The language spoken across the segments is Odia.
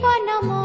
জীবন ম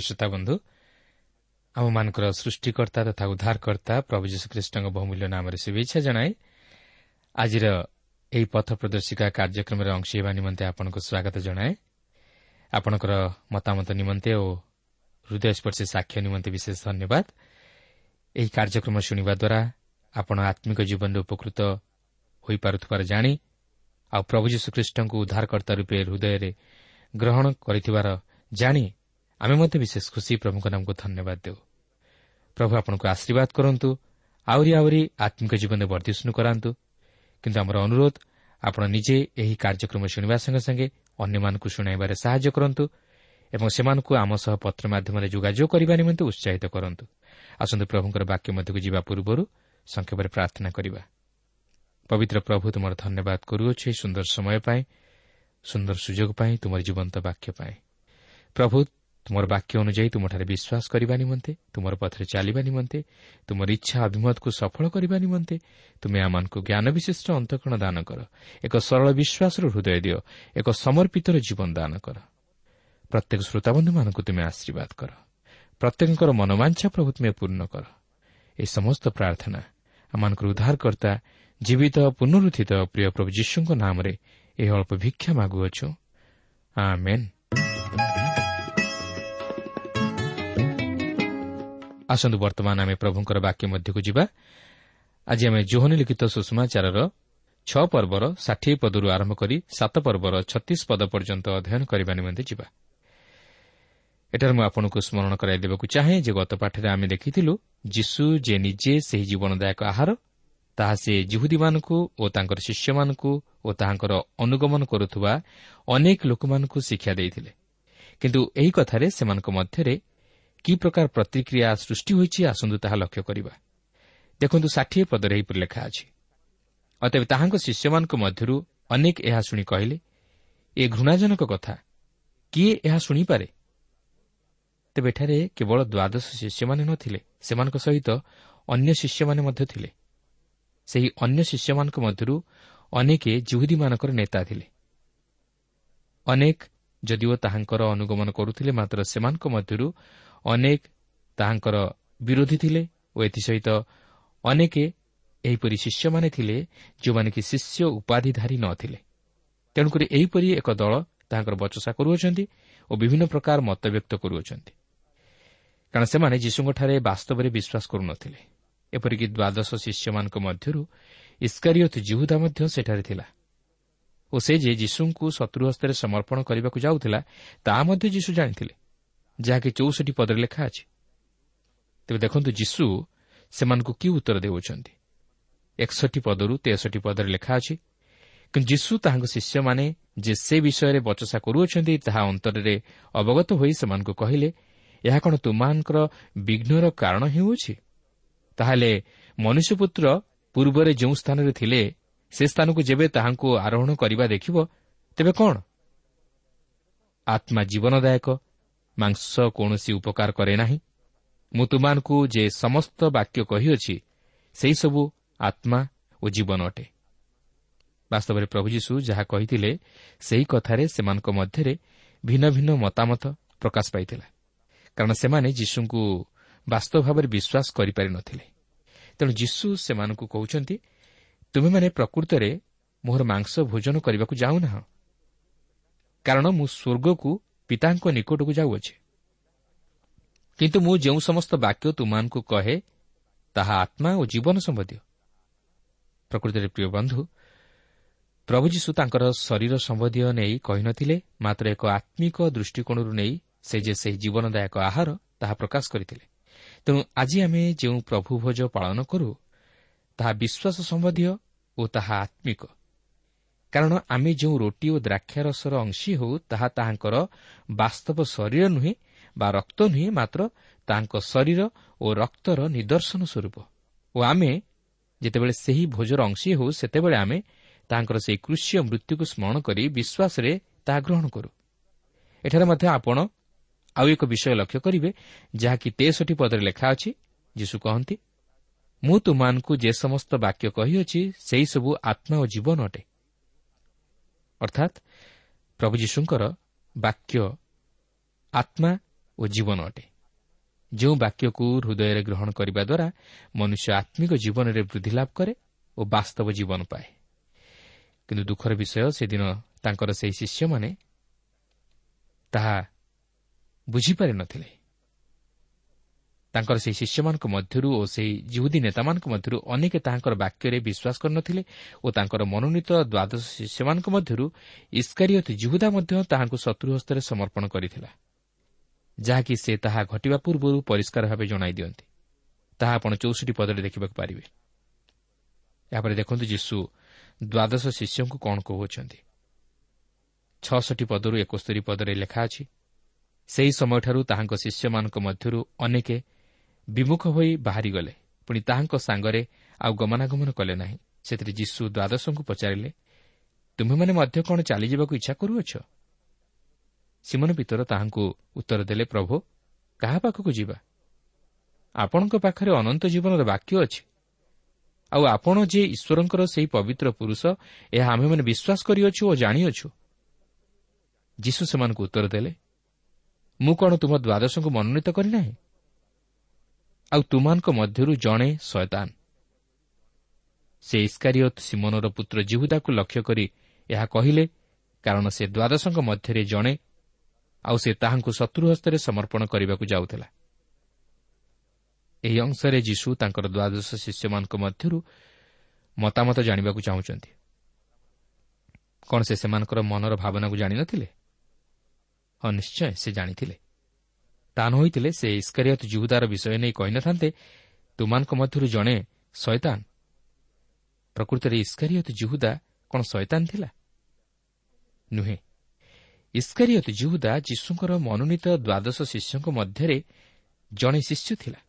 ଶ୍ରୋତା ବନ୍ଧୁ। ଆମମାନଙ୍କର ସୃଷ୍ଟିକର୍ତ୍ତା ତଥା ଉଦ୍ଧାରକର୍ତ୍ତା ପ୍ରଭୁ ଯୀଶୁଖ୍ରୀଷ୍ଟଙ୍କ ବହୁମୂଲ୍ୟ ନାମରେ ଶୁଭେଚ୍ଛା ଜଣାଏ ଆଜିର ଏହି ପଥ ପ୍ରଦର୍ଶିକା କାର୍ଯ୍ୟକ୍ରମରେ ଅଂଶ ହେବା ନିମନ୍ତେ ଆପଣଙ୍କୁ ସ୍ୱାଗତ ଜଣାଏ। ଆପଣଙ୍କର ମତାମତ ନିମନ୍ତେ ଓ ହୃଦୟସ୍ପର୍ଶୀ ସାକ୍ଷ୍ୟ ନିମନ୍ତେ ବିଶେଷ ଧନ୍ୟବାଦ। ଏହି କାର୍ଯ୍ୟକ୍ରମ ଶୁଣିବା ଦ୍ୱାରା ଆପଣ ଆତ୍ମିକ ଜୀବନରେ ଉପକୃତ ହୋଇପାରୁଥିବାର ଜାଣି ଆଉ ପ୍ରଭୁ ଯୀଶୁଖ୍ରୀଷ୍ଟଙ୍କୁ ଉଦ୍ଧାରକର୍ତ୍ତା ରୂପେ ହୃଦୟରେ ଗ୍ରହଣ କରିଥିବାର ଜାଣି ଆମେ ମଧ୍ୟ ବିଶେଷ ଖୁସି ପ୍ରଭୁଙ୍କ ନାମକୁ ଧନ୍ୟବାଦ ଦେଉ। ପ୍ରଭୁ ଆପଣଙ୍କୁ ଆଶୀର୍ବାଦ କରନ୍ତୁ ଆହୁରି ଆହୁରି ଆତ୍ମିକ ଜୀବନରେ ବର୍ଦ୍ଧିଷ୍ଣୁ କରାନ୍ତୁ। କିନ୍ତୁ ଆମର ଅନୁରୋଧ ଆପଣ ନିଜେ ଏହି କାର୍ଯ୍ୟକ୍ରମ ଶୁଣିବା ସଙ୍ଗେ ସଙ୍ଗେ ଅନ୍ୟମାନଙ୍କୁ ଶୁଣାଇବାରେ ସାହାଯ୍ୟ କରନ୍ତୁ ଏବଂ ସେମାନଙ୍କୁ ଆମ ସହ ପତ୍ର ମାଧ୍ୟମରେ ଯୋଗାଯୋଗ କରିବା ନିମନ୍ତେ ଉତ୍ସାହିତ କରନ୍ତୁ। ଆସନ୍ତୁ ପ୍ରଭୁଙ୍କର ବାକ୍ୟ ମଧ୍ୟକୁ ଯିବା ପୂର୍ବରୁ ସଂକ୍ଷେପରେ ପ୍ରାର୍ଥନା କରିବା। ପବିତ୍ର ପ୍ରଭୁ ତୁମର ଧନ୍ୟବାଦ କରୁଅଛୁ ଏହି ସୁନ୍ଦର ସମୟ ପାଇଁ ସୁନ୍ଦର ସୁଯୋଗ ପାଇଁ ତୁମର ଜୀବନ୍ତ ବାକ୍ୟ ପାଇଁ। ପ୍ରଭୁ ତୁମର ବାକ୍ୟ ଅନୁଯାୟୀ ତୁମଠାରେ ବିଶ୍ୱାସ କରିବା ନିମନ୍ତେ ତୁମର ପଥରେ ଚାଲିବା ନିମନ୍ତେ ତୁମର ଇଚ୍ଛା ଅଭିମତକୁ ସଫଳ କରିବା ନିମନ୍ତେ ତୁମେ ଆମମାନଙ୍କୁ ଜ୍ଞାନ ବିଶିଷ୍ଟ ଅନ୍ତଃକରଣ ଦାନ କର। ଏକ ସରଳ ବିଶ୍ୱାସର ହୃଦୟ ଦିଅ। ଏକ ସମର୍ପିତର ଜୀବନ ଦାନ କର। ପ୍ରତ୍ୟେକ ଶ୍ରୋତାବନ୍ଧୁମାନଙ୍କୁ ତୁମେ ଆଶୀର୍ବାଦ କର। ପ୍ରତ୍ୟେକଙ୍କର ମନୋବାଞ୍ଛା ପ୍ରଭୁ ତୁମେ ପୂର୍ଣ୍ଣ କର। ଏହି ସମସ୍ତ ପ୍ରାର୍ଥନା ଆମମାନଙ୍କର ଉଦ୍ଧାରକର୍ତ୍ତା ଜୀବିତ ପୁନରୁତ୍ଥିତ ପ୍ରିୟ ପ୍ରଭୁ ଯୀଶୁଙ୍କ ନାମରେ ଏହି ଅଳ୍ପ ଭିକ୍ଷା ମାଗୁଅଛୁ। ଆସନ୍ତୁ ବର୍ତ୍ତମାନ ଆମେ ପ୍ରଭୁଙ୍କର ବାକ୍ୟ ମଧ୍ୟକୁ ଯିବା। ଆଜି ଆମେ ଜୋହନି ଲିଖିତ ସୁଷମାଚାରର ଛଅ ପର୍ବର ଷାଠିଏ ପଦରୁ ଆରମ୍ଭ କରି ସାତ ପର୍ବର ଛତିଶ ପଦ ପର୍ଯ୍ୟନ୍ତ ଅଧ୍ୟୟନ କରିବା ନିମନ୍ତେ ଯିବା। ଏଠାରେ ମୁଁ ଆପଣଙ୍କୁ ସ୍ମରଣ କରାଇଦେବାକୁ ଚାହେଁ ଯେ ଗତ ପାଠରେ ଆମେ ଦେଖିଥିଲୁ ଯୀଶୁ ଯେ ନିଜେ ସେହି ଜୀବନଦାୟକ ଆହାର ତାହା ସେ ଜିହୁଦୀମାନଙ୍କୁ ଓ ତାଙ୍କର ଶିଷ୍ୟମାନଙ୍କୁ ଓ ତାହାଙ୍କର ଅନୁଗମନ କରୁଥିବା ଅନେକ ଲୋକମାନଙ୍କୁ ଶିକ୍ଷା ଦେଇଥିଲେ। କିନ୍ତୁ ଏହି କଥାରେ ସେମାନଙ୍କ ମଧ୍ୟରେ କି ପ୍ରକାର ପ୍ରତିକ୍ରିୟା ସୃଷ୍ଟି ହୋଇଛି ଆସନ୍ତୁ ତାହା ଲକ୍ଷ୍ୟ କରିବା। ଦେଖନ୍ତୁ ଷାଠିଏ ପଦରେ ଏହିପରି ଲେଖା ଅଛି। ଅତେବେ ତାହାଙ୍କ ଶିଷ୍ୟମାନଙ୍କ ମଧ୍ୟରୁ ଅନେକ ଏହା ଶୁଣି କହିଲେ ଏ ଘୃଣାଜନକ କଥା କିଏ ଏହା ଶୁଣିପାରେ? ତେବେ ଏଠାରେ କେବଳ ଦ୍ୱାଦଶ ଶିଷ୍ୟମାନେ ନ ଥିଲେ ସେମାନଙ୍କ ସହିତ ଅନ୍ୟ ଶିଷ୍ୟମାନେ ମଧ୍ୟ ଥିଲେ। ସେହି ଅନ୍ୟ ଶିଷ୍ୟମାନଙ୍କ ମଧ୍ୟରୁ ଅନେକ ଜୁହୁଦୀମାନଙ୍କର ନେତା ଥିଲେ। ଅନେକ ଯଦିଓ ତାହାଙ୍କର ଅନୁଗମନ କରୁଥିଲେ ମାତ୍ର ସେମାନଙ୍କ ମଧ୍ୟରୁ ଅନେକ ତାହାଙ୍କର ବିରୋଧୀ ଥିଲେ ଓ ଏଥିସହିତ ଅନେକ ଏହିପରି ଶିଷ୍ୟମାନେ ଥିଲେ ଯେଉଁମାନେ କି ଶିଷ୍ୟ ଉପାଧିଧାରୀ ନ ଥିଲେ ତେଣୁକରି ଏହିପରି ଏକ ଦଳ ତାହାଙ୍କର ବଚସା କରୁଅଛନ୍ତି ଓ ବିଭିନ୍ନ ପ୍ରକାର ମତବ୍ୟକ୍ତ କରୁଅଛନ୍ତି। କାରଣ ସେମାନେ ଯୀଶୁଙ୍କଠାରେ ବାସ୍ତବରେ ବିଶ୍ୱାସ କରୁନଥିଲେ। ଏପରିକି ଦ୍ୱାଦଶ ଶିଷ୍ୟମାନଙ୍କ ମଧ୍ୟରୁ ଇସ୍କାରିୟତ୍ ଜିହୁଦା ମଧ୍ୟ ସେଠାରେ ଥିଲା। ଓ ସେ ଯେ ଯୀଶୁଙ୍କୁ ଶତ୍ରୁ ହସ୍ତରେ ସମର୍ପଣ କରିବାକୁ ଯାଉଥିଲା ତାହା ମଧ୍ୟ ଯୀଶୁ ଜାଣିଥିଲେ। ଯାହାକି ଚଉଷଠି ପଦରେ ଲେଖା ଅଛି। ତେବେ ଦେଖନ୍ତୁ ଯୀଶୁ ସେମାନଙ୍କୁ କି ଉତ୍ତର ଦେଉଛନ୍ତି? ଏକଷଠି ପଦରୁ ତେଷଠି ପଦରେ ଲେଖା ଅଛି କିନ୍ତୁ ଯୀଶୁ ତାହାଙ୍କ ଶିଷ୍ୟମାନେ ଯେ ସେ ବିଷୟରେ ବଚସା କରୁଅଛନ୍ତି ତାହା ଅନ୍ତରରେ ଅବଗତ ହୋଇ ସେମାନଙ୍କୁ କହିଲେ ଏହା କ'ଣ ତୁମମାନଙ୍କର ବିଘ୍ନର କାରଣ ହେଉଅଛି? ତାହେଲେ ମନୁଷ୍ୟପୁତ୍ର ପୂର୍ବରେ ଯେଉଁ ସ୍ଥାନରେ ଥିଲେ ସେ ସ୍ଥାନକୁ ଯେବେ ତାହାଙ୍କୁ ଆରୋହଣ କରିବା ଦେଖିବ ତେବେ କ'ଣ? ଆତ୍ମା ଜୀବନଦାୟକ ମାଂସ କୌଣସି ଉପକାର କରେ ନାହିଁ। ମୁଁ ତୁମମାନଙ୍କୁ ଯେ ସମସ୍ତ ବାକ୍ୟ କହିଅଛି ସେହିସବୁ ଆତ୍ମା ଓ ଜୀବନ ଅଟେ। ବାସ୍ତବରେ ପ୍ରଭୁ ଯୀଶୁ ଯାହା କହିଥିଲେ ସେହି କଥାରେ ସେମାନଙ୍କ ମଧ୍ୟରେ ଭିନ୍ନ ଭିନ୍ନ ମତାମତ ପ୍ରକାଶ ପାଇଥିଲା। କାରଣ ସେମାନେ ଯୀଶୁଙ୍କୁ ବାସ୍ତବ ଭାବରେ ବିଶ୍ୱାସ କରିପାରି ନ ଥିଲେ ତେଣୁ ଯୀଶୁ ସେମାନଙ୍କୁ କହୁଛନ୍ତି ତୁମେମାନେ ପ୍ରକୃତରେ ମୋହର ମାଂସ ଭୋଜନ କରିବାକୁ ଯାଉନାହ। କାରଣ ମୁଁ ସ୍ୱର୍ଗକୁ ପିତାଙ୍କ ନିକଟକୁ ଯାଉଅଛି। କିନ୍ତୁ ମୁଁ ଯେଉଁ ସମସ୍ତ ବାକ୍ୟ ତୁମମାନଙ୍କୁ କହେ ତାହା ଆତ୍ମା ଓ ଜୀବନ ସମ୍ବନ୍ଧୀୟ। ପ୍ରକୃତରେ ପ୍ରିୟ ବନ୍ଧୁ ପ୍ରଭୁ ଯୀଶୁ ତାଙ୍କର ଶରୀର ସମ୍ବନ୍ଧୀୟ ନେଇ କହିନଥିଲେ ମାତ୍ର ଏକ ଆତ୍ମିକ ଦୃଷ୍ଟିକୋଣରୁ ନେଇ ସେ ଯେ ସେହି ଜୀବନଦାୟକ ଆହାର ତାହା ପ୍ରକାଶ କରିଥିଲେ। ତେଣୁ ଆଜି ଆମେ ଯେଉଁ ପ୍ରଭୁ ଭୋଜ ପାଳନ କରୁ ତାହା ବିଶ୍ୱାସ ସମ୍ବନ୍ଧୀୟ ଓ ତାହା ଆତ୍ମିକ। କାରଣ ଆମେ ଯେଉଁ ରୁଟି ଓ ଦ୍ରାକ୍ଷାରସର ଅଂଶୀ ହେଉ ତାହା ତାହାଙ୍କର ବାସ୍ତବ ଶରୀର ନୁହେଁ ବା ରକ୍ତ ନୁହେଁ ମାତ୍ର ତାଙ୍କ ଶରୀର ଓ ରକ୍ତର ନିଦର୍ଶନ ସ୍ୱରୂପ। ଓ ଆମେ ଯେତେବେଳେ ସେହି ଭୋଜର ଅଂଶୀ ହେଉ ସେତେବେଳେ ଆମେ ତାଙ୍କର ସେହି କୃଷି ମୃତ୍ୟୁକୁ ସ୍ମରଣ କରି ବିଶ୍ୱାସରେ ତାହା ଗ୍ରହଣ କରୁ। ଏଠାରେ ମଧ୍ୟ ଆପଣ ଆଉ ଏକ ବିଷୟ ଲକ୍ଷ୍ୟ କରିବେ ଯାହାକି ତେଷଠି ପଦରେ ଲେଖା ଅଛି। ଯୀଶୁ କହନ୍ତି ମୁଁ ତୁମମାନଙ୍କୁ ଯେ ସମସ୍ତ ବାକ୍ୟ କହିଅଛି ସେହିସବୁ ଆତ୍ମା ଓ ଜୀବନ ଅଟେ ଅର୍ଥାତ୍ ପ୍ରଭୁ ଯୀଶୁଙ୍କର ବାକ୍ୟ ଆତ୍ମା ଓ ଜୀବନ ଅଟେ। ଯେଉଁ ବାକ୍ୟକୁ ହୃଦୟରେ ଗ୍ରହଣ କରିବା ଦ୍ୱାରା ମନୁଷ୍ୟ ଆତ୍ମିକ ଜୀବନରେ ବୃଦ୍ଧି ଲାଭ କରେ ଓ ବାସ୍ତବ ଜୀବନ ପାଏ। କିନ୍ତୁ ଦୁଃଖର ବିଷୟ ସେଦିନ ତାଙ୍କର ସେହି ଶିଷ୍ୟମାନେ ତାହା ବୁଝିପାରିନଥିଲେ ତାଙ୍କର ସେହି ଶିଷ୍ୟମାନଙ୍କ ମଧ୍ୟରୁ ଓ ସେହି ଜିହୁଦୀ ନେତାମାନଙ୍କ ମଧ୍ୟରୁ ଅନେକ ତାହାଙ୍କର ବାକ୍ୟରେ ବିଶ୍ୱାସ କରିନଥିଲେ ଓ ତାଙ୍କର ମନୋନୀତ ଦ୍ୱାଦଶ ଶିଷ୍ୟମାନଙ୍କ ମଧ୍ୟରୁ ଇସ୍କାରିୟତ ଜିହୁଦା ମଧ୍ୟ ତାହାଙ୍କୁ ଶତ୍ରୁ ହସ୍ତରେ ସମର୍ପଣ କରିଥିଲା ଯାହାକି ସେ ତାହା ଘଟିବା ପୂର୍ବରୁ ପରିଷ୍କାର ଭାବେ ଜଣାଇ ଦିଅନ୍ତି। ତାହା ଆପଣ ଚଉଷଠି ପଦରେ ଦେଖିବାକୁ ପାରିବେ। ଏହାପରେ ଦେଖନ୍ତୁ ଯୀଶୁ ଦ୍ୱାଦଶ ଶିଷ୍ୟଙ୍କୁ କ'ଣ କହୁଅଛନ୍ତି। ଛଅଷଠି ପଦରୁ ଏକସ୍ତରୀ ପଦରେ ଲେଖା ଅଛି ସେହି ସମୟଠାରୁ ତାହାଙ୍କ ଶିଷ୍ୟମାନଙ୍କ ମଧ୍ୟରୁ ଅନେକ ବିମୁଖ ହୋଇ ବାହାରିଗଲେ। ପୁଣି ତାହାଙ୍କ ସାଙ୍ଗରେ ଆଉ ଗମନାଗମନ କଲେ ନାହିଁ। ସେଥିରେ ଯୀଶୁ ଦ୍ୱାଦଶଙ୍କୁ ପଚାରିଲେ ତୁମେମାନେ ମଧ୍ୟ କ'ଣ ଚାଲିଯିବାକୁ ଇଚ୍ଛା କରୁଅଛ? ସିମନ ପିତର ତାହାଙ୍କୁ ଉତ୍ତର ଦେଲେ ପ୍ରଭୁ କାହା ପାଖକୁ ଯିବା? ଆପଣଙ୍କ ପାଖରେ ଅନନ୍ତ ଜୀବନର ବାକ୍ୟ ଅଛି। ଆଉ ଆପଣ ଯେ ଈଶ୍ୱରଙ୍କର ସେହି ପବିତ୍ର ପୁରୁଷ ଏହା ଆମେମାନେ ବିଶ୍ୱାସ କରିଅଛୁ ଓ ଜାଣିଅଛୁ। ଯୀଶୁ ସେମାନଙ୍କୁ ଉତ୍ତର ଦେଲେ ମୁଁ କ'ଣ ତୁମ ଦ୍ୱାଦଶଙ୍କୁ ମନୋନୀତ କରିନାହିଁ? ଆଉ ତୁମାନଙ୍କ ମଧ୍ୟରୁ ଜଣେ ଶୟତାନ। ସେ ଇସ୍କାରିୟତ ସିମନର ପୁତ୍ର ଜିହୁଦାକୁ ଲକ୍ଷ୍ୟ କରି ଏହା କହିଲେ କାରଣ ସେ ଦ୍ୱାଦଶଙ୍କ ମଧ୍ୟରେ ଜଣେ ଆଉ ସେ ତାହାଙ୍କୁ ଶତ୍ରୁ ହସ୍ତରେ ସମର୍ପଣ କରିବାକୁ ଯାଉଥିଲା। ଏହି ଅଂଶରେ ଯୀଶୁ ତାଙ୍କର ଦ୍ୱାଦଶ ଶିଷ୍ୟମାନଙ୍କ ମଧ୍ୟରୁ ମତାମତ ଜାଣିବାକୁ ଚାହୁଁଛନ୍ତି। କ'ଣ ସେ ସେମାନଙ୍କର ମନର ଭାବନାକୁ ଜାଣିନଥିଲେ? ହଁ ନିଶ୍ଚୟ ସେ ଜାଣିଥିଲେ। ତା ନ ହୋଇଥିଲେ ସେ ଇସ୍କାରିୟତ ଜୁହୁଦାର ବିଷୟ ନେଇ କହିନଥାନ୍ତେ ତୁମାନଙ୍କ ମଧ୍ୟରୁ ଜଣେ ଶୟତାନ ପ୍ରକୃତରେ ଇସ୍କାରିୟତ ଜୁହୁଦା କ'ଣ ଶୟତାନ ଥିଲା? ନୁହେଁ। ଇସ୍କାରିୟତ ଜୁହୁଦା ଯୀଶୁଙ୍କର ମନୋନୀତ ଦ୍ୱାଦଶ ଶିଷ୍ୟଙ୍କ ମଧ୍ୟରେ ଜଣେ ଶିଷ୍ୟ ଥିଲା।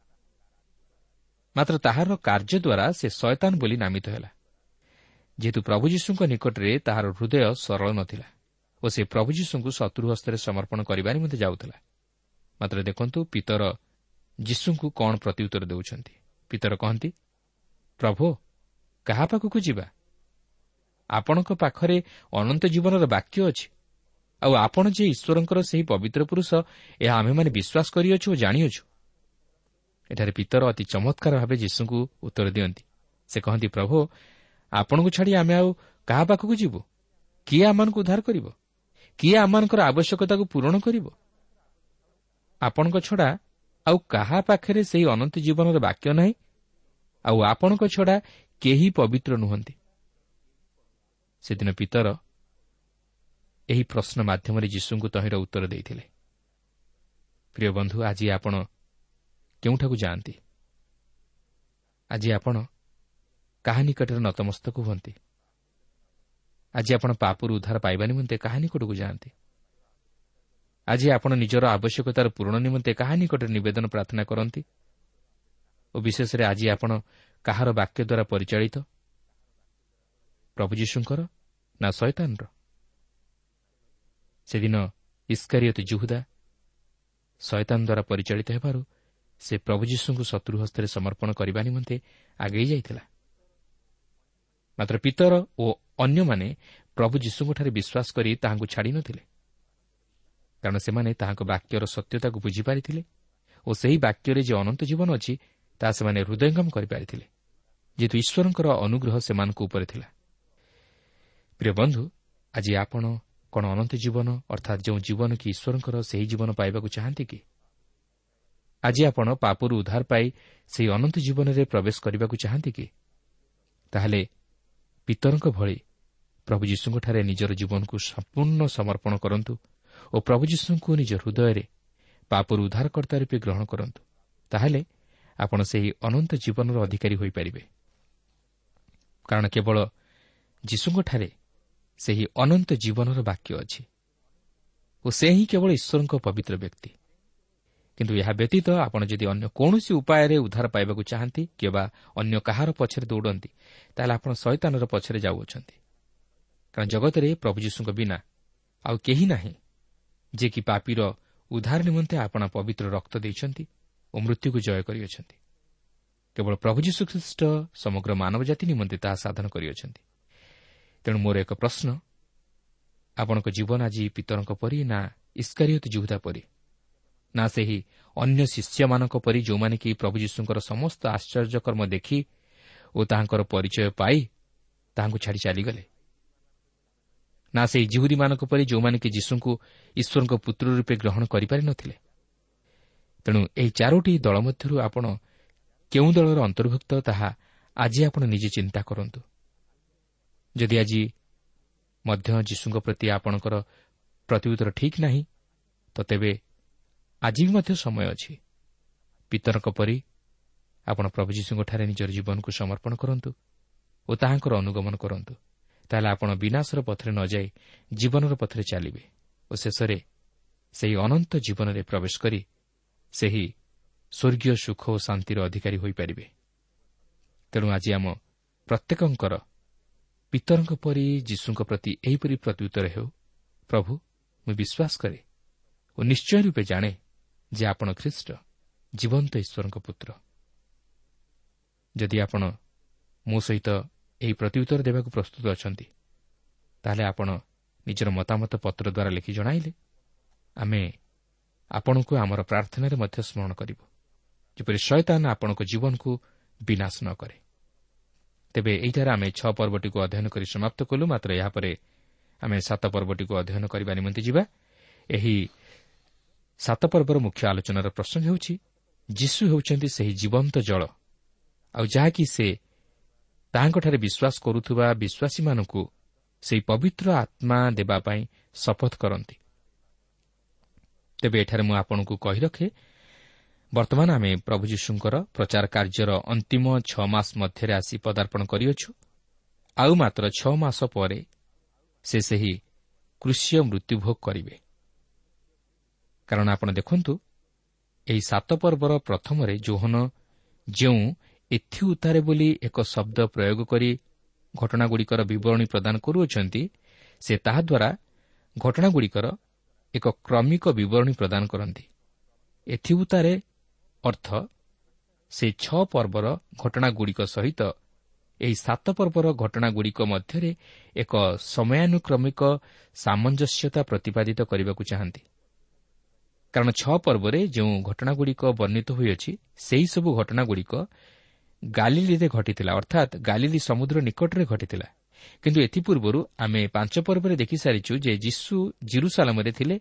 ମାତ୍ର ତାହାର କାର୍ଯ୍ୟ ଦ୍ୱାରା ସେ ଶୟତାନ ବୋଲି ନାମିତ ହେଲା। ଯେହେତୁ ପ୍ରଭୁ ଯୀଶୁଙ୍କ ନିକଟରେ ତାହାର ହୃଦୟ ସରଳ ନଥିଲା ଓ ସେ ପ୍ରଭୁ ଯୀଶୁଙ୍କୁ ଶତ୍ରୁ ହସ୍ତରେ ସମର୍ପଣ କରିବା ନିମନ୍ତେ ଯାଉଥିଲା। ମାତ୍ର ଦେଖନ୍ତୁ ପିତର ଯୀଶୁଙ୍କୁ କ'ଣ ପ୍ରତ୍ୟୁତ୍ତର ଦେଉଛନ୍ତି? ପିତର କହନ୍ତି ପ୍ରଭୁ କାହା ପାଖକୁ ଯିବା? ଆପଣଙ୍କ ପାଖରେ ଅନନ୍ତ ଜୀବନର ବାକ୍ୟ ଅଛି। ଆଉ ଆପଣ ଯେ ଈଶ୍ୱରଙ୍କର ସେହି ପବିତ୍ର ପୁରୁଷ ଏହା ଆମେମାନେ ବିଶ୍ୱାସ କରିଅଛୁ ଓ ଜାଣିଅଛୁ। ଏଠାରେ ପିତର ଅତି ଚମତ୍କାର ଭାବେ ଯୀଶୁଙ୍କୁ ଉତ୍ତର ଦିଅନ୍ତି। ସେ କହନ୍ତି ପ୍ରଭୁ ଆପଣଙ୍କୁ ଛାଡ଼ି ଆମେ ଆଉ କାହା ପାଖକୁ ଯିବୁ? କିଏ ଆମମାନଙ୍କୁ ଉଦ୍ଧାର କରିବ? କିଏ ଆମମାନଙ୍କର ଆବଶ୍ୟକତାକୁ ପୂରଣ କରିବ? ଆପଣଙ୍କ ଛଡ଼ା ଆଉ କାହା ପାଖରେ ସେହି ଅନନ୍ତ ଜୀବନର ବାକ୍ୟ ନାହିଁ? ଆଉ ଆପଣଙ୍କ ଛଡ଼ା କେହି ପବିତ୍ର ନୁହନ୍ତି? ସେଦିନ ପିତର ଏହି ପ୍ରଶ୍ନ ମାଧ୍ୟମରେ ଯୀଶୁଙ୍କୁ ତହିଁର ଉତ୍ତର ଦେଇଥିଲେ। ପ୍ରିୟ ବନ୍ଧୁ ଆଜି ଆପଣ କେଉଁଠାକୁ ଯାଆନ୍ତି? ଆଜି ଆପଣ କାହା ନିକଟରେ ନତମସ୍ତକ ହୁଅନ୍ତି? ଆଜି ଆପଣ ପାପରୁ ଉଦ୍ଧାର ପାଇବା ନିମନ୍ତେ କାହା ନିକଟକୁ ଯାଆନ୍ତି? ଆଜି ଆପଣ ନିଜର ଆବଶ୍ୟକତାର ପୂରଣ ନିମନ୍ତେ କାହା ନିକଟରେ ନିବେଦନ ପ୍ରାର୍ଥନା କରନ୍ତି? ଓ ବିଶେଷରେ ଆଜି ଆପଣ କାହାର ବାକ୍ୟ ଦ୍ୱାରା ପରିଚାଳିତ? ପ୍ରଭୁ ଯୀଶୁଙ୍କର ନା ଶୈତାନର? ସେଦିନ ଇସ୍କାରିୟତ ଜୁହୁଦା ଶୈତାନ ଦ୍ୱାରା ପରିଚାଳିତ ହେବାରୁ ସେ ପ୍ରଭୁ ଯୀଶୁଙ୍କୁ ଶତ୍ରୁ ହସ୍ତରେ ସମର୍ପଣ କରିବା ନିମନ୍ତେ ଆଗେଇ ଯାଇଥିଲା। ମାତ୍ର ପିତର ଓ ଅନ୍ୟମାନେ ପ୍ରଭୁ ଯୀଶୁଙ୍କଠାରେ ବିଶ୍ୱାସ କରି ତାହାଙ୍କୁ ଛାଡ଼ି ନ ଥିଲେ କାରଣ ସେମାନେ ତାହାଙ୍କ ବାକ୍ୟର ସତ୍ୟତାକୁ ବୁଝିପାରିଥିଲେ ଓ ସେହି ବାକ୍ୟରେ ଯେ ଅନନ୍ତ ଜୀବନ ଅଛି ତାହା ସେମାନେ ହୃଦୟଙ୍ଗମ କରିପାରିଥିଲେ ଯେହେତୁ ଈଶ୍ୱରଙ୍କର ଅନୁଗ୍ରହ ସେମାନଙ୍କ ଉପରେ ଥିଲା। ପ୍ରିୟ ବନ୍ଧୁ ଆଜି ଆପଣ କ'ଣ ଅନନ୍ତ ଜୀବନ ଅର୍ଥାତ୍ ଯେଉଁ ଜୀବନ କି ଈଶ୍ୱରଙ୍କର ସେହି ଜୀବନ ପାଇବାକୁ ଚାହାନ୍ତି କି? ଆଜି ଆପଣ ପାପରୁ ଉଦ୍ଧାର ପାଇ ସେହି ଅନନ୍ତ ଜୀବନରେ ପ୍ରବେଶ କରିବାକୁ ଚାହାନ୍ତି କି? ତାହେଲେ ପିତରଙ୍କ ଭଳି ପ୍ରଭୁ ଯୀଶୁଙ୍କଠାରେ ନିଜର ଜୀବନକୁ ସମ୍ପୂର୍ଣ୍ଣ ସମର୍ପଣ କରନ୍ତୁ ଓ ପ୍ରଭୁ ଯୀଶୁଙ୍କୁ ନିଜ ହୃଦୟରେ ପାପରୁ ଉଦ୍ଧାରକର୍ତ୍ତା ରୂପେ ଗ୍ରହଣ କରନ୍ତୁ ତାହେଲେ ଆପଣ ସେହି ଅନନ୍ତ ଜୀବନର ଅଧିକାରୀ ହୋଇପାରିବେ। କାରଣ କେବଳ ଯୀଶୁଙ୍କଠାରେ ସେହି ଅନନ୍ତ ଜୀବନର ବାକ୍ୟ ଅଛି ଓ ସେ ହିଁ କେବଳ ଈଶ୍ୱରଙ୍କ ପବିତ୍ର ବ୍ୟକ୍ତି। କିନ୍ତୁ ଏହା ବ୍ୟତୀତ ଆପଣ ଯଦି ଅନ୍ୟ କୌଣସି ଉପାୟରେ ଉଦ୍ଧାର ପାଇବାକୁ ଚାହାନ୍ତି କିମ୍ବା ଅନ୍ୟ କାହାର ପଛରେ ଦୌଡ଼ନ୍ତି ତାହେଲେ ଆପଣ ଶୈତାନର ପଛରେ ଯାଉଅଛନ୍ତି। କାରଣ ଜଗତରେ ପ୍ରଭୁ ଯୀଶୁଙ୍କ ବିନା ଆଉ କେହି ନାହିଁ ଯେ କି ପାପିର ଉଦ୍ଧାର ନିମନ୍ତେ ଆପଣ ପବିତ୍ର ରକ୍ତ ଦେଇଛନ୍ତି ଓ ମୃତ୍ୟୁକୁ ଜୟ କରିଅଛନ୍ତି। କେବଳ ପ୍ରଭୁ ଯୀଶୁଖ୍ରୀଷ୍ଟ ସମଗ୍ର ମାନବ ଜାତି ନିମନ୍ତେ ତାହା ସାଧନ କରିଅଛନ୍ତି। ତେଣୁ ମୋର ଏକ ପ୍ରଶ୍ନ ଆପଣଙ୍କ ଜୀବନ ଆଜି ପିତରଙ୍କ ପରି ନା ଇସ୍କାରିୟତ ଜୁହୁଦା ପରି? ନା ସେହି ଅନ୍ୟ ଶିଷ୍ୟମାନଙ୍କ ପରି ଯେଉଁମାନେ କି ପ୍ରଭୁ ଯୀଶୁଙ୍କର ସମସ୍ତ ଆଶ୍ଚର୍ଯ୍ୟକର୍ମ ଦେଖି ଓ ତାହାଙ୍କର ପରିଚୟ ପାଇ ତାହାଙ୍କୁ ଛାଡ଼ି ଚାଲିଗଲେ? ନା ସେହି ଜିହୁରୀମାନଙ୍କ ପରି ଯେଉଁମାନେ କି ଯୀଶୁଙ୍କୁ ଈଶ୍ୱରଙ୍କ ପୁତ୍ର ରୂପେ ଗ୍ରହଣ କରିପାରି ନ ଥିଲେ ତେଣୁ ଏହି ଚାରୋଟି ଦଳ ମଧ୍ୟରୁ ଆପଣ କେଉଁ ଦଳର ଅନ୍ତର୍ଭୁକ୍ତ ତାହା ଆଜି ଆପଣ ନିଜେ ଚିନ୍ତା କରନ୍ତୁ। ଯଦି ଆଜି ମଧ୍ୟ ଯୀଶୁଙ୍କ ପ୍ରତି ଆପଣଙ୍କର ପ୍ରତିଉତ୍ତର ଠିକ୍ ନାହିଁ ତ ତେବେ ଆଜି ବି ମଧ୍ୟ ସମୟ ଅଛି। ପିତରଙ୍କ ପରି ଆପଣ ପ୍ରଭୁ ଯୀଶୁଙ୍କଠାରେ ନିଜର ଜୀବନକୁ ସମର୍ପଣ କରନ୍ତୁ ଓ ତାହାଙ୍କର ଅନୁଗମନ କରନ୍ତୁ। ତାହେଲେ ଆପଣ ବିନାଶର ପଥରେ ନ ଯାଇ ଜୀବନର ପଥରେ ଚାଲିବେ ଓ ଶେଷରେ ସେହି ଅନନ୍ତ ଜୀବନରେ ପ୍ରବେଶ କରି ସେହି ସ୍ୱର୍ଗୀୟ ସୁଖ ଓ ଶାନ୍ତିର ଅଧିକାରୀ ହୋଇପାରିବେ। ତେଣୁ ଆଜି ଆମ ପ୍ରତ୍ୟେକଙ୍କର ପିତରଙ୍କ ପରି ଯୀଶୁଙ୍କ ପ୍ରତି ଏହିପରି ପ୍ରତ୍ୟୁତ୍ତର ହେଉ ପ୍ରଭୁ ମୁଁ ବିଶ୍ୱାସ କରେ ଓ ନିଶ୍ଚୟ ରୂପେ ଜାଣେ ଯେ ଆପଣ ଖ୍ରୀଷ୍ଟ ଜୀବନ୍ତ ଈଶ୍ୱରଙ୍କ ପୁତ୍ର। ଯଦି ଆପଣ ମୋ ସହିତ ଏହି ପ୍ରତ୍ୟୁତ୍ତର ଦେବାକୁ ପ୍ରସ୍ତୁତ ଅଛନ୍ତି। ତାହେଲେ ଆପଣ ନିଜର ମତାମତ ପତ୍ର ଦ୍ୱାରା ଲେଖି ଜଣାଇଲେ। ଆମେ ଆପଣଙ୍କୁ ଆମର ପ୍ରାର୍ଥନାରେ ମଧ୍ୟ ସ୍ମରଣ କରିବୁ। ଯେପରି ଶୟତାନ ଆପଣଙ୍କ ଜୀବନକୁ ବିନାଶ ନ କରେ। ତେବେ ଏହିଠାରେ ଆମେ ଛଅ ପର୍ବଟିକୁ ଅଧ୍ୟୟନ କରି ସମାପ୍ତ କଲୁ। ମାତ୍ର ଏହାପରେ ଆମେ ସାତ ପର୍ବଟିକୁ ଅଧ୍ୟୟନ କରିବା ନିମନ୍ତେ ଯିବା। ଏହି ସାତ ପର୍ବର ମୁଖ୍ୟ ଆଲୋଚନାର ପ୍ରସଙ୍ଗ ହେଉଛି ଯୀଶୁ ହେଉଛନ୍ତି ସେହି ଜୀବନ୍ତ ଜଳ। ଆଉ ଯାହାକି ସେ ତାହାଙ୍କଠାରେ ବିଶ୍ୱାସ କରୁଥିବା ବିଶ୍ୱାସୀମାନଙ୍କୁ ସେହି ପବିତ୍ର ଆତ୍ମା ଦେବା ପାଇଁ ଶପଥ କରନ୍ତି। ତେବେ ଏଠାରେ ମୁଁ ଆପଣଙ୍କୁ କହି ରଖେ ବର୍ତ୍ତମାନ ଆମେ ପ୍ରଭୁ ଯୀଶୁଙ୍କର ପ୍ରଚାର କାର୍ଯ୍ୟର ଅନ୍ତିମ ଛଅ ମାସ ମଧ୍ୟରେ ଆସି ପଦାର୍ପଣ କରିଅଛୁ। ଆଉ ମାତ୍ର ଛଅ ମାସ ପରେ ସେ ସେହି କୃଷିୟ ମୃତ୍ୟୁଭୋଗ କରିବେ। କାରଣ ଆପଣ ଦେଖନ୍ତୁ ଏହି ସାତ ପର୍ବର ପ୍ରଥମରେ ଜୋହନ ଯେଉଁ ଏଥି ଉତ୍ତାରେ ବୋଲି ଏକ ଶବ୍ଦ ପ୍ରୟୋଗ କରି ଘଟଣାଗୁଡ଼ିକର ବିବରଣୀ ପ୍ରଦାନ କରୁଅଛନ୍ତି ସେ ତାହାଦ୍ୱାରା ଘଟଣାଗୁଡ଼ିକର ଏକ କ୍ରମିକ ବିବରଣୀ ପ୍ରଦାନ କରନ୍ତି। ଏଥିଉତାରେ ଅର୍ଥ ସେ ଛଅ ପର୍ବର ଘଟଣାଗୁଡ଼ିକ ସହିତ ଏହି ସାତ ପର୍ବର ଘଟଣାଗୁଡ଼ିକ ମଧ୍ୟରେ ଏକ ସମୟାନୁକ୍ରମିକ ସାମଞ୍ଜସ୍ୟତା ପ୍ରତିପାଦିତ କରିବାକୁ ଚାହାନ୍ତି। କାରଣ ଛଅ ପର୍ବରେ ଯେଉଁ ଘଟଣାଗୁଡ଼ିକ ବର୍ଣ୍ଣିତ ହୋଇଅଛି ସେହିସବୁ ଘଟଣାଗୁଡ଼ିକ ଗାଲିଲିରେ ଘଟିଥିଲା ଅର୍ଥାତ୍ ଗାଲିଲି ସମୁଦ୍ର ନିକଟରେ ଘଟିଥିଲା। କିନ୍ତୁ ଏଥିପୂର୍ବରୁ ଆମେ ପାଞ୍ଚ ପର୍ବରେ ଦେଖିସାରିଛୁ ଯେ ଯୀଶୁ ଜିରୁସାଲାମରେ ଥିଲେ।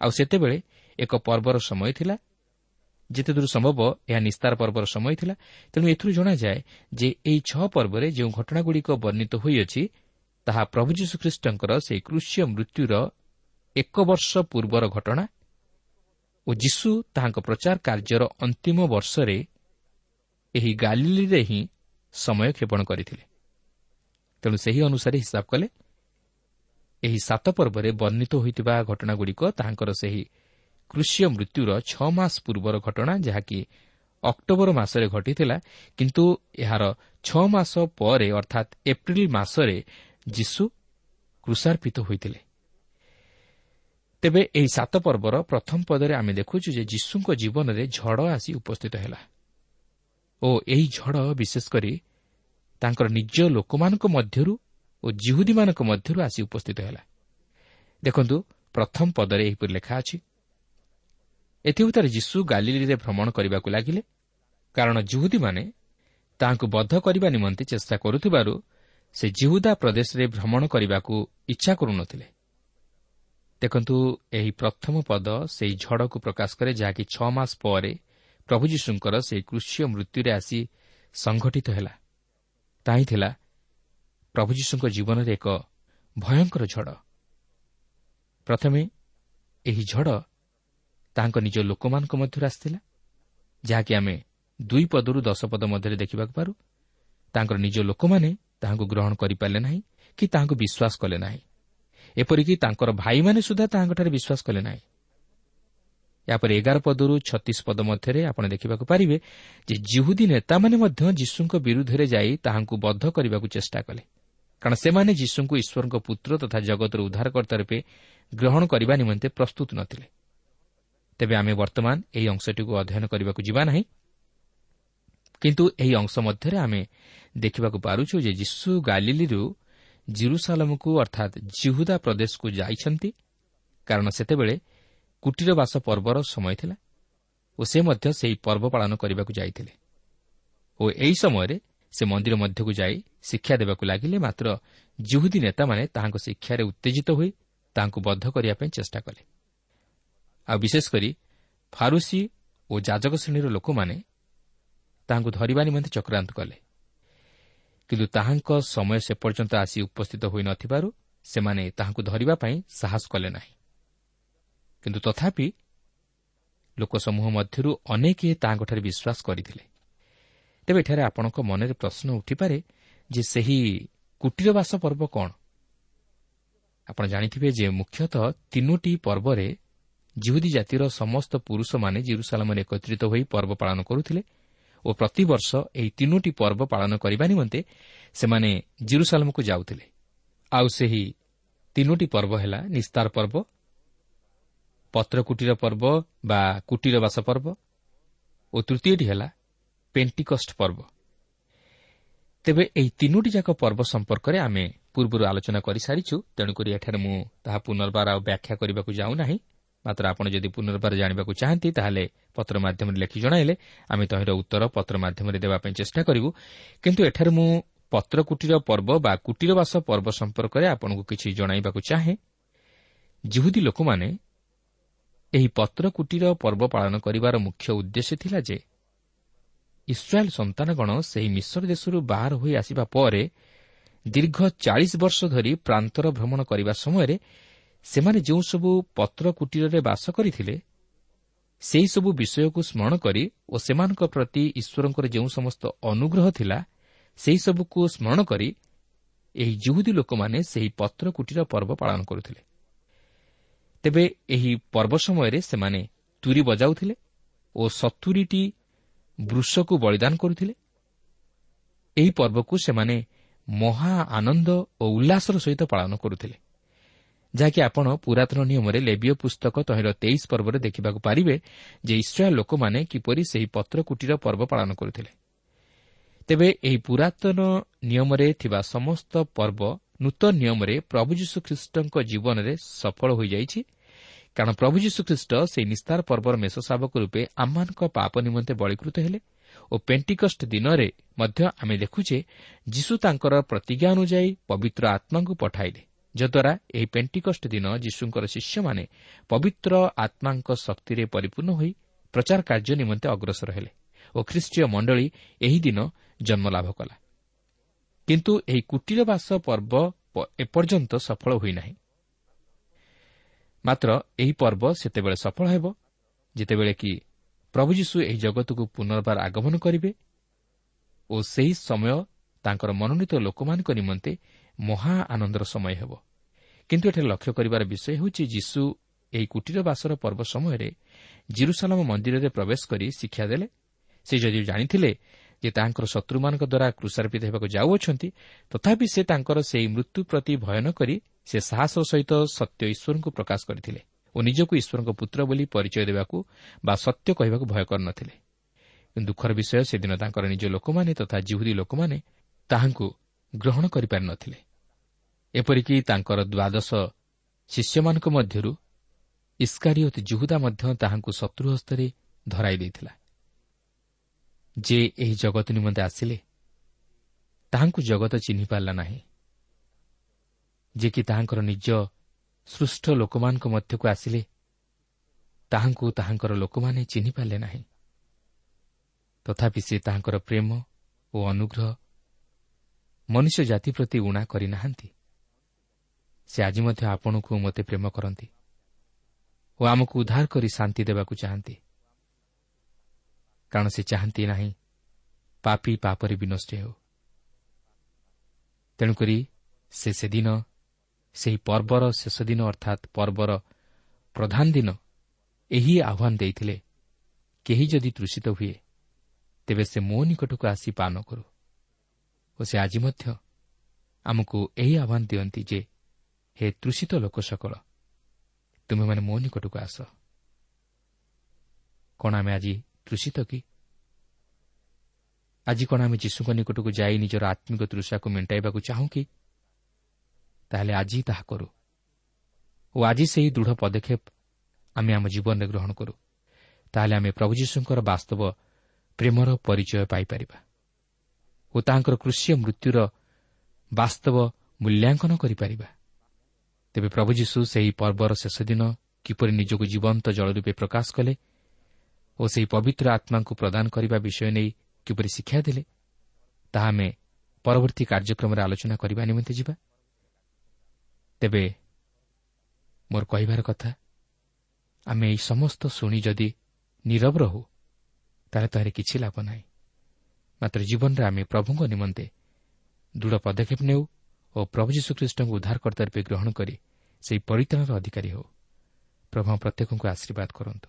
ଆଉ ସେତେବେଳେ ଏକ ପର୍ବର ସମୟ ଥିଲା। ଯେତେଦୂର ସମ୍ଭବ ଏହା ନିସ୍ତାର ପର୍ବର ସମୟ ଥିଲା। ତେଣୁ ଏଥିରୁ ଜଣାଯାଏ ଯେ ଏହି ଛଅ ପର୍ବରେ ଯେଉଁ ଘଟଣାଗୁଡ଼ିକ ବର୍ଣ୍ଣିତ ହୋଇଅଛି ତାହା ପ୍ରଭୁ ଯୀଶୁଖ୍ରୀଷ୍ଟଙ୍କର ସେହି କୃଷ୍ୟ ମୃତ୍ୟୁର ଏକ ବର୍ଷ ପୂର୍ବର ଘଟଣା। ଓ ଯୀଶୁ ତାହାଙ୍କ ପ୍ରଚାର କାର୍ଯ୍ୟର ଅନ୍ତିମ ବର୍ଷରେ ଏହି ଗାଲିଲିରେ ହିଁ ସମୟ କ୍ଷେପଣ କରିଥିଲେ। ତେଣୁ ସେହି ଅନୁସାରେ ହିସାବ କଲେ ଏହି ସାତ ପର୍ବରେ ବର୍ଣ୍ଣିତ ହୋଇଥିବା ଘଟଣାଗୁଡ଼ିକ ତାହାଙ୍କର ସେହି କୃଷିୟ ମୃତ୍ୟୁର ଛଅ ମାସ ପୂର୍ବର ଘଟଣା ଯାହାକି ଅକ୍ଟୋବର ମାସରେ ଘଟିଥିଲା କିନ୍ତୁ ଏହାର ଛଅ ମାସ ପରେ ଅର୍ଥାତ୍ ଏପ୍ରିଲ୍ ମାସରେ ଯୀଶୁ କୃଷାର୍ପିତ ହୋଇଥିଲେ। ତେବେ ଏହି ସାତ ପର୍ବର ପ୍ରଥମ ପଦରେ ଆମେ ଦେଖୁଛୁ ଯେ ଯୀଶୁଙ୍କ ଜୀବନରେ ଝଡ଼ ଆସି ଉପସ୍ଥିତ ହେଲା। ଓ ଏହି ଝଡ଼ ବିଶେଷ କରି ତାଙ୍କର ନିଜ ଲୋକମାନଙ୍କ ମଧ୍ୟରୁ ଓ ଜିହୁଦୀମାନଙ୍କ ମଧ୍ୟରୁ ଆସି ଉପସ୍ଥିତ ହେଲା। ଦେଖନ୍ତୁ ପ୍ରଥମ ପଦରେ ଏହିପରି ଲେଖା ଅଛି ଏଥିଭୂତରେ ଯୀଶୁ ଗାଲିଲିରେ ଭ୍ରମଣ କରିବାକୁ ଲାଗିଲେ କାରଣ ଜୁହୁଦୀମାନେ ତାହାଙ୍କୁ ବଦ୍ଧ କରିବା ନିମନ୍ତେ ଚେଷ୍ଟା କରୁଥିବାରୁ ସେ ଜିହୁଦା ପ୍ରଦେଶରେ ଭ୍ରମଣ କରିବାକୁ ଇଚ୍ଛା କରୁନଥିଲେ। ଦେଖନ୍ତୁ ଏହି ପ୍ରଥମ ପଦ ସେହି ଝଡ଼କୁ ପ୍ରକାଶ କରେ ଯାହାକି ଛଅ ମାସ ପରେ ପ୍ରଭୁ ଯୀଶୁଙ୍କର ସେହି କୃଷିୟ ମୃତ୍ୟୁରେ ଆସି ସଂଘଟିତ ହେଲା। ତାହିଁ ଥିଲା ପ୍ରଭୁ ଯୀଶୁଙ୍କ ଜୀବନରେ ଏକ ଭୟଙ୍କର ଝଡ଼। ପ୍ରଥମେ ଏହି ଝଡ଼ ତାହାଙ୍କ ନିଜ ଲୋକମାନଙ୍କ ମଧ୍ୟରୁ ଆସିଥିଲା ଯାହାକି ଆମେ ଦୁଇ ପଦରୁ ଦଶ ପଦ ମଧ୍ୟରେ ଦେଖିବାକୁ ପାରୁ। ତାଙ୍କର ନିଜ ଲୋକମାନେ ତାହାଙ୍କୁ ଗ୍ରହଣ କରିପାରିଲେ ନାହିଁ କି ତାହାଙ୍କୁ ବିଶ୍ୱାସ କଲେ ନାହିଁ। ଏପରିକି ତାଙ୍କର ଭାଇମାନେ ସୁଦ୍ଧା ତାହାଙ୍କଠାରେ ବିଶ୍ୱାସ କଲେ ନାହିଁ। ଏହାପରେ ଏଗାର ପଦରୁ ଛତିଶ ପଦ ମଧ୍ୟରେ ଆପଣ ଦେଖିବାକୁ ପାରିବେ ଯେ ଜିହୁଦୀ ନେତାମାନେ ମଧ୍ୟ ଯୀଶୁଙ୍କ ବିରୁଦ୍ଧରେ ଯାଇ ତାହାଙ୍କୁ ବଦ୍ଧ କରିବାକୁ ଚେଷ୍ଟା କଲେ। କାରଣ ସେମାନେ ଯୀଶୁଙ୍କୁ ଈଶ୍ୱରଙ୍କ ପୁତ୍ର ତଥା ଜଗତର ଉଦ୍ଧାରକର୍ତ୍ତା ରୂପେ ଗ୍ରହଣ କରିବା ନିମନ୍ତେ ପ୍ରସ୍ତୁତ ନ ଥିଲେ ତେବେ ଆମେ ବର୍ତ୍ତମାନ ଏହି ଅଂଶଟିକୁ ଅଧ୍ୟୟନ କରିବାକୁ ଯିବା ନାହିଁ। କିନ୍ତୁ ଏହି ଅଂଶ ମଧ୍ୟରେ ଆମେ ଦେଖିବାକୁ ପାରୁଛୁ ଯେ ଯୀଶୁ ଗାଲିଲିରୁ ଜିରୁସାଲମକୁ ଅର୍ଥାତ୍ ଜିହୁଦା ପ୍ରଦେଶକୁ ଯାଇଛନ୍ତି। କାରଣ ସେତେବେଳେ କୁଟୀରବାସ ପର୍ବର ସମୟ ଥିଲା ଓ ସେ ମଧ୍ୟ ସେହି ପର୍ବ ପାଳନ କରିବାକୁ ଯାଇଥିଲେ। ଓ ଏହି ସମୟରେ ସେ ମନ୍ଦିର ମଧ୍ୟକୁ ଯାଇ ଶିକ୍ଷା ଦେବାକୁ ଲାଗିଲେ ମାତ୍ର ଜୁହୁଦୀ ନେତାମାନେ ତାହାଙ୍କ ଶିକ୍ଷାରେ ଉତ୍ତେଜିତ ହୋଇ ତାହାଙ୍କୁ ବଦ୍ଧ କରିବା ପାଇଁ ଚେଷ୍ଟା କଲେ। ଆଉ ବିଶେଷ କରି ଫାରୁସି ଓ ଯାଜକ ଶ୍ରେଣୀର ଲୋକମାନେ ତାହାଙ୍କୁ ଧରିବା ନିମନ୍ତେ ଚକ୍ରାନ୍ତ କଲେ। କିନ୍ତୁ ତାହାଙ୍କ ସମୟ ସେ ପର୍ଯ୍ୟନ୍ତ ଆସି ଉପସ୍ଥିତ ହୋଇନଥିବାରୁ ସେମାନେ ତାହାଙ୍କୁ ଧରିବା ପାଇଁ ସାହସ କଲେ ନାହିଁ। କିନ୍ତୁ ତଥାପି ଲୋକସମୂହ ମଧ୍ୟରୁ ଅନେକ ତାହାଙ୍କଠାରେ ବିଶ୍ୱାସ କରିଥିଲେ। ତେବେ ଏଠାରେ ଆପଣଙ୍କ ମନରେ ପ୍ରଶ୍ନ ଉଠିପାରେ ଯେ ସେହି କୁଟୀରବାସ ପର୍ବ କ'ଣ? ଆପଣ ଜାଣିଥିବେ ଯେ ମୁଖ୍ୟତଃ ତିନୋଟି ପର୍ବରେ ଜିହୁଦୀ ଜାତିର ସମସ୍ତ ପୁରୁଷମାନେ ଜିରୁସାଲାମରେ ଏକତ୍ରିତ ହୋଇ ପର୍ବ ପାଳନ କରୁଥିଲେ ଓ ପ୍ରତିବର୍ଷ ଏହି ତିନୋଟି ପର୍ବ ପାଳନ କରିବା ନିମନ୍ତେ ସେମାନେ ଜିରୁସାଲାମକୁ ଯାଉଥିଲେ। ଆଉ ସେହି ତିନୋଟି ପର୍ବ ହେଲା ନିସ୍ତାର ପର୍ବ ପତ୍ରକୁଟୀର ପର୍ବ ବା କୁଟୀରବାସ ପର୍ବ ଓ ତୃତୀୟଟି ହେଲା ପେଣ୍ଟିକଷ୍ଟ ପର୍ବ। ତେବେ ଏହି ତିନୋଟି ଯାକ ପର୍ବ ସମ୍ପର୍କରେ ଆମେ ପୂର୍ବରୁ ଆଲୋଚନା କରିସାରିଛୁ ତେଣୁକରି ଏଠାରେ ମୁଁ ତାହା ପୁନର୍ବାର ଆଉ ବ୍ୟାଖ୍ୟା କରିବାକୁ ଯାଉନାହିଁ। ମାତ୍ର ଆପଣ ଯଦି ପୁନର୍ବାର ଜାଣିବାକୁ ଚାହାନ୍ତି ତାହେଲେ ପତ୍ର ମାଧ୍ୟମରେ ଲେଖି ଜଣାଇଲେ ଆମେ ତହିଁର ଉତ୍ତର ପତ୍ର ମାଧ୍ୟମରେ ଦେବା ପାଇଁ ଚେଷ୍ଟା କରିବୁ। କିନ୍ତୁ ଏଠାରେ ମୁଁ ପତ୍ରକୁଟୀର ପର୍ବ ବା କୁଟୀରବାସ ପର୍ବ ସମ୍ପର୍କରେ ଆପଣଙ୍କୁ କିଛି ଜଣାଇବାକୁ ଚାହେଁ। ଜିହୁଦୀ ଲୋକମାନେ ଏହି ପତ୍ରକୁଟୀର ପର୍ବ ପାଳନ କରିବାର ମୁଖ୍ୟ ଉଦ୍ଦେଶ୍ୟ ଥିଲା ଯେ ଇସ୍ରାଏଲ୍ ସନ୍ତାନଗଣ ସେହି ମିଶ୍ର ଦେଶରୁ ବାହାର ହୋଇ ଆସିବା ପରେ ଦୀର୍ଘ ଚାଳିଶ ବର୍ଷ ଧରି ପ୍ରାନ୍ତର ଭ୍ରମଣ କରିବା ସମୟରେ ସେମାନେ ଯେଉଁସବୁ ପତ୍ର କୁଟୀରରେ ବାସ କରିଥିଲେ ସେହିସବୁ ବିଷୟକୁ ସ୍ମରଣ କରି ଓ ସେମାନଙ୍କ ପ୍ରତି ଈଶ୍ୱରଙ୍କର ଯେଉଁ ସମସ୍ତ ଅନୁଗ୍ରହ ଥିଲା ସେହିସବୁକୁ ସ୍ମରଣ କରି ଏହି ଜୁହୁଦୀ ଲୋକମାନେ ସେହି ପତ୍ର କୁଟୀର ପର୍ବ ପାଳନ କରୁଥିଲେ। ତେବେ ଏହି ପର୍ବ ସମୟରେ ସେମାନେ ତୁରି ବଜାଉଥିଲେ ଓ ସତୁରିଟି ବୃଷକୁ ବଳିଦାନ କରୁଥିଲେ। ଏହି ପର୍ବକୁ ସେମାନେ ମହା ଆନନ୍ଦ ଓ ଉଲ୍ଲାସର ସହିତ ପାଳନ କରୁଥିଲେ। ଯାହାକି ଆପଣ ପୁରାତନ ନିୟମରେ ଲେବିୟ ପୁସ୍ତକ ତହିଁର ତେଇଶ ପର୍ବରେ ଦେଖିବାକୁ ପାରିବେ ଯେ ଇସ୍ରାଏଲ୍ ଲୋକମାନେ କିପରି ସେହି ପତ୍ରକୁଟୀର ପର୍ବ ପାଳନ କରୁଥିଲେ। ତେବେ ଏହି ପୁରାତନ ନିୟମରେ ଥିବା ସମସ୍ତ ପର୍ବ ନୂତନ ନିୟମରେ ପ୍ରଭୁ ଯୀଶୁଖ୍ରୀଷ୍ଟଙ୍କ ଜୀବନରେ ସଫଳ ହୋଇଯାଇଛି। କାରଣ ପ୍ରଭୁ ଯୀଶୁଖ୍ରୀଷ୍ଟ ସେହି ନିସ୍ତାର ପର୍ବର ମେଷଶାବକ ରୂପେ ଆମମାନଙ୍କ ପାପ ନିମନ୍ତେ ବଳିକୃତ ହେଲେ ଓ ପେଣ୍ଟିକଷ୍ଟ ଦିନରେ ମଧ୍ୟ ଆମେ ଦେଖୁ ଯେ ଯୀଶୁ ତାଙ୍କର ପ୍ରତିଜ୍ଞା ଅନୁଯାୟୀ ପବିତ୍ର ଆତ୍ମାଙ୍କୁ ପଠାଇଲେ। ଯଦ୍ୱାରା ଏହି ପେଣ୍ଟିକଷ୍ଟ ଦିନ ଯୀଶୁଙ୍କର ଶିଷ୍ୟମାନେ ପବିତ୍ର ଆତ୍ମାଙ୍କ ଶକ୍ତିରେ ପରିପୂର୍ଣ୍ଣ ହୋଇ ପ୍ରଚାର କାର୍ଯ୍ୟ ନିମନ୍ତେ ଅଗ୍ରସର ହେଲେ ଓ ଖ୍ରୀଷ୍ଟୀୟ ମଣ୍ଡଳୀ ଏହି ଦିନ ଜନ୍ମଲାଭ କଲା। କିନ୍ତୁ ଏହି କୁଟୀରବାସ ପର୍ବ ଏପର୍ଯ୍ୟନ୍ତ ସଫଳ ହୋଇନାହିଁ ମାତ୍ର ଏହି ପର୍ବ ସେତେବେଳେ ସଫଳ ହେବ ଯେତେବେଳେ କି ପ୍ରଭୁ ଯୀଶୁ ଏହି ଜଗତକୁ ପୁନର୍ବାର ଆଗମନ କରିବେ ଓ ସେହି ସମୟ ତାଙ୍କର ମନୋନୀତ ଲୋକମାନଙ୍କ ନିମନ୍ତେ ମହା ଆନନ୍ଦର ସମୟ ହେବ କିନ୍ତୁ ଏଠାରେ ଲକ୍ଷ୍ୟ କରିବାର ବିଷୟ ହେଉଛି ଯୀଶୁ ଏହି କୁଟୀରବାସର ପର୍ବ ସମୟରେ ଜିରୁସାଲାମ ମନ୍ଦିରରେ ପ୍ରବେଶ କରି ଶିକ୍ଷା ଦେଲେ ସେ ଯଦି ଜାଣିଥିଲେ ଯେ ତାଙ୍କର ଶତ୍ରୁମାନଙ୍କ ଦ୍ୱାରା କୃଷାର୍ପିତ ହେବାକୁ ଯାଉଅଛନ୍ତି ତଥାପି ସେ ତାଙ୍କର ସେହି ମୃତ୍ୟୁ ପ୍ରତି ଭୟ ନ କରି ସେ ସାହସର ସହିତ ସତ୍ୟ ଈଶ୍ୱରଙ୍କୁ ପ୍ରକାଶ କରିଥିଲେ ଓ ନିଜକୁ ଈଶ୍ୱରଙ୍କ ପୁତ୍ର ବୋଲି ପରିଚୟ ଦେବାକୁ ବା ସତ୍ୟ କହିବାକୁ ଭୟ କରିନଥିଲେ। ଦୁଃଖର ବିଷୟ ସେଦିନ ତାଙ୍କର ନିଜ ଲୋକମାନେ ତଥା ଜିହୁଦୀ ଲୋକମାନେ ତାହାଙ୍କୁ ଗ୍ରହଣ କରିପାରିନଥିଲେ। ଏପରିକି ତାଙ୍କର ଦ୍ୱାଦଶ ଶିଷ୍ୟମାନଙ୍କ ମଧ୍ୟରୁ ଇସ୍କାରିଓତ ଜୁହୁଦା ମଧ୍ୟ ତାହାଙ୍କୁ ଶତ୍ରୁ ହସ୍ତରେ ଧରାଇ ଦେଇଥିଲା। ଯେ ଏହି ଜଗତ ନିମନ୍ତେ ଆସିଲେ ତାହାଙ୍କୁ ଜଗତ ଚିହ୍ନି ପାରିଲା ନାହିଁ। ଯେ କି ତାହାଙ୍କର ନିଜ ସୃଷ୍ଟ ଲୋକମାନଙ୍କ ମଧ୍ୟକୁ ଆସିଲେ ତାହାଙ୍କୁ ତାହାଙ୍କର ଲୋକମାନେ ଚିହ୍ନି ପାରିଲେ ନାହିଁ। ତଥାପି ସେ ତାହାଙ୍କର ପ୍ରେମ ଓ ଅନୁଗ୍ରହ ମନୁଷ୍ୟ ଜାତି ପ୍ରତି ଉଣା କରିନାହାନ୍ତି। ସେ ଆଜି ମଧ୍ୟ ଆପଣଙ୍କୁ ମୋତେ ପ୍ରେମ କରନ୍ତି ଓ ଆମକୁ ଉଦ୍ଧାର କରି ଶାନ୍ତି ଦେବାକୁ ଚାହାନ୍ତି। କାରଣ ସେ ଚାହାନ୍ତି ନାହିଁ। ପାପି ପାପରେ ବିନଷ୍ଟ ହେଉ। ତେଣୁକରି ସେ ସେଦିନ ସେହି ପର୍ବର ଶେଷ ଦିନ ଅର୍ଥାତ୍ ପର୍ବର ପ୍ରଧାନ ଦିନ ଏହି ଆହ୍ୱାନ ଦେଇଥିଲେ କେହି ଯଦି ତୃଷିତ ହୁଏ ତେବେ ସେ ମୋ ନିକଟକୁ ଆସି ପାନ କରୁ। ଓ ସେ ଆଜି ମଧ୍ୟ ଆମକୁ ଏହି ଆହ୍ୱାନ ଦିଅନ୍ତି ଯେ ହେ ତୃଷିତ ଲୋକ ସକଳ ତୁମେମାନେ ମୋ ନିକଟକୁ ଆସ। କ'ଣ ଆମେ ଆଜି ତୃଷିତ କି? ଆଜି କ'ଣ ଆମେ ଯୀଶୁଙ୍କ ନିକଟକୁ ଯାଇ ନିଜର ଆତ୍ମିକ ତୃଷାକୁ ମେଣ୍ଟାଇବାକୁ ଚାହୁଁ କି? ତାହେଲେ ଆଜି ତାହା କରୁ। ଓ ଆଜି ସେହି ଦୃଢ଼ ପଦକ୍ଷେପ ଆମେ ଆମ ଜୀବନରେ ଗ୍ରହଣ କରୁ। ତାହେଲେ ଆମେ ପ୍ରଭୁ ଯୀଶୁଙ୍କର ବାସ୍ତବ ପ୍ରେମର ପରିଚୟ ପାଇପାରିବା ଓ ତାହାଙ୍କର କୃଷି ମୃତ୍ୟୁର ବାସ୍ତବ ମୂଲ୍ୟାଙ୍କନ କରିପାରିବା। ତେବେ ପ୍ରଭୁ ଯୀଶୁ ସେହି ପର୍ବର ଶେଷ ଦିନ କିପରି ନିଜକୁ ଜୀବନ୍ତ ଜଳ ରୂପେ ପ୍ରକାଶ କଲେ ଓ ସେହି ପବିତ୍ର ଆତ୍ମାଙ୍କୁ ପ୍ରଦାନ କରିବା ବିଷୟ ନେଇ କିପରି ଶିକ୍ଷା ଦେଲେ ତାହା ଆମେ ପରବର୍ତ୍ତୀ କାର୍ଯ୍ୟକ୍ରମରେ ଆଲୋଚନା କରିବା ନିମନ୍ତେ ଯିବା। ତେବେ ମୋର କହିବାର କଥା ଆମେ ଏହି ସମସ୍ତ ଶୁଣି ଯଦି ନିରବ ରହୁ ତାହେଲେ ତାହାର କିଛି ଲାଭ ନାହିଁ। ମାତ୍ର ଜୀବନରେ ଆମେ ପ୍ରଭୁଙ୍କ ନିମନ୍ତେ ଦୃଢ଼ ପଦକ୍ଷେପ ନେଉ ଓ ପ୍ରଭୁ ଯୀଶୁଖ୍ରୀଷ୍ଟଙ୍କୁ ଉଦ୍ଧାରକର୍ତ୍ତା ରୂପେ ଗ୍ରହଣ କରି ସେହି ପରିତ୍ରାଣର ଅଧିକାରୀ ହେଉ। ପ୍ରଭୁ ପ୍ରତ୍ୟେକଙ୍କୁ ଆଶୀର୍ବାଦ କରନ୍ତୁ।